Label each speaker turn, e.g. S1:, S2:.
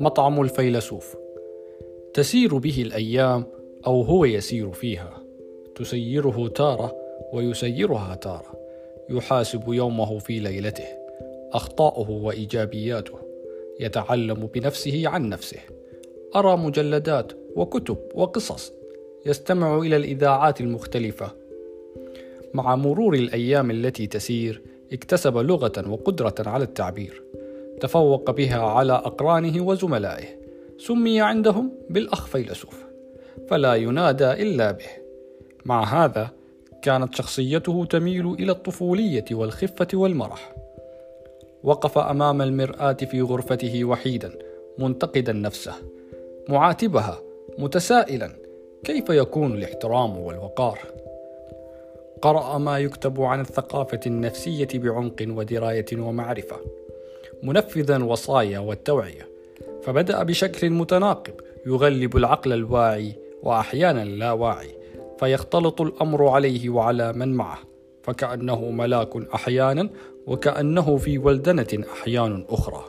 S1: مطعم الفيلسوف. تسير به الأيام أو هو يسير فيها. تسيره تارة ويسيرها تارة. يحاسب يومه في ليلته. أخطاؤه وإيجابياته. يتعلم بنفسه عن نفسه. أرى مجلدات وكتب وقصص. يستمع إلى الإذاعات المختلفة. مع مرور الأيام التي تسير اكتسب لغة وقدرة على التعبير تفوق بها على أقرانه وزملائه سمي عندهم بالاخ فيلسوف فلا ينادى إلا به. مع هذا كانت شخصيته تميل إلى الطفولية والخفة والمرح. وقف أمام المرآة في غرفته وحيدا منتقدا نفسه معاتبها متسائلا كيف يكون الاحترام والوقار؟ قرأ ما يكتب عن الثقافة النفسية بعمق ودراية ومعرفة منفذا وصايا والتوعية. فبدأ بشكل متناقض يغلب العقل الواعي واحيانا لا واعي فيختلط الأمر عليه وعلى من معه. فكأنه ملاك أحيانا وكأنه في ولدنة أحيان أخرى.